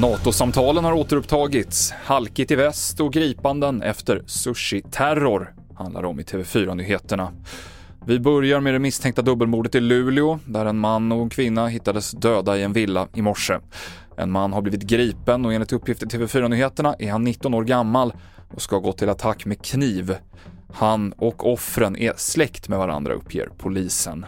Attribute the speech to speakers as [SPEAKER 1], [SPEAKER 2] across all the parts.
[SPEAKER 1] NATO-samtalen har återupptagits. Halkigt i väst och gripanden efter sushi-terror handlar om i TV4-nyheterna. Vi börjar med det misstänkta dubbelmordet i Luleå där en man och en kvinna hittades döda i en villa i morse. En man har blivit gripen och enligt uppgifter i TV4-nyheterna är han 19 år gammal och ska ha gått till attack med kniv. Han och offren är släkt med varandra uppger polisen.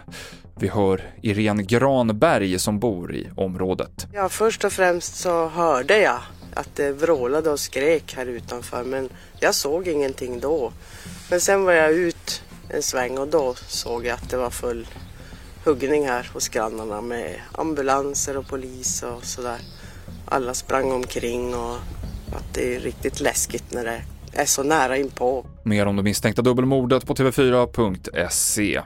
[SPEAKER 1] Vi hör Irene Granberg som bor i området.
[SPEAKER 2] Ja, först och främst så hörde jag att det vrålade och skrek här utanför men jag såg ingenting då. Men sen var jag ut en sväng och då såg jag att det var full huggning här hos grannarna med ambulanser och polis och sådär. Alla sprang omkring och att det är riktigt läskigt när det är så nära inpå.
[SPEAKER 1] Mer om det misstänkta dubbelmordet på TV4.se.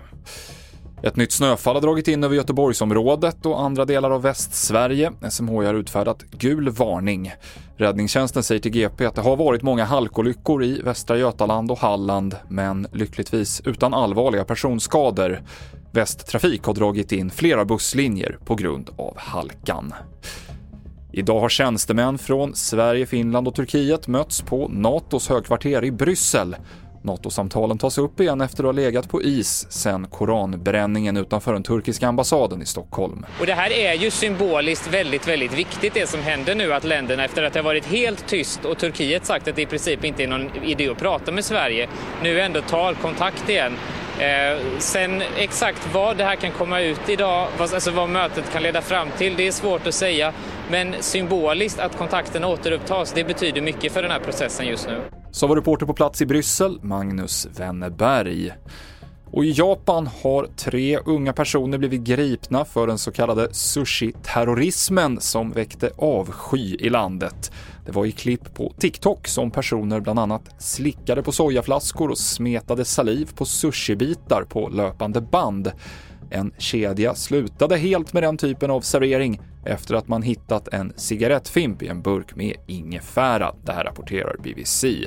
[SPEAKER 1] Ett nytt snöfall har dragit in över Göteborgsområdet och andra delar av Västsverige. SMHI har utfärdat gul varning. Räddningstjänsten säger till GP att det har varit många halkolyckor i Västra Götaland och Halland, men lyckligtvis utan allvarliga personskador. Västtrafik har dragit in flera busslinjer på grund av halkan. Idag har tjänstemän från Sverige, Finland och Turkiet mötts på NATOs högkvarter i Bryssel. NATO-samtalen tas upp igen efter att ha legat på is sedan koranbränningen utanför den turkiska ambassaden i Stockholm.
[SPEAKER 3] Och det här är ju symboliskt väldigt, väldigt viktigt det som händer nu att länderna efter att det har varit helt tyst och Turkiet sagt att det i princip inte är någon idé att prata med Sverige nu ändå tar kontakt igen. Eh, sen exakt vad det här kan komma ut idag, alltså vad mötet kan leda fram till, det är svårt att säga. Men symboliskt att kontakten återupptas, det betyder mycket för den här processen just nu.
[SPEAKER 1] Så var reporter på plats i Bryssel, Magnus Wennerberg. Och i Japan har tre unga personer blivit gripna för den så kallade sushi-terrorismen som väckte avsky i landet. Det var i klipp på TikTok som personer bland annat slickade på sojaflaskor och smetade saliv på sushibitar på löpande band. En kedja slutade helt med den typen av servering efter att man hittat en cigarettfimp i en burk med ingefära. Det här rapporterar BBC.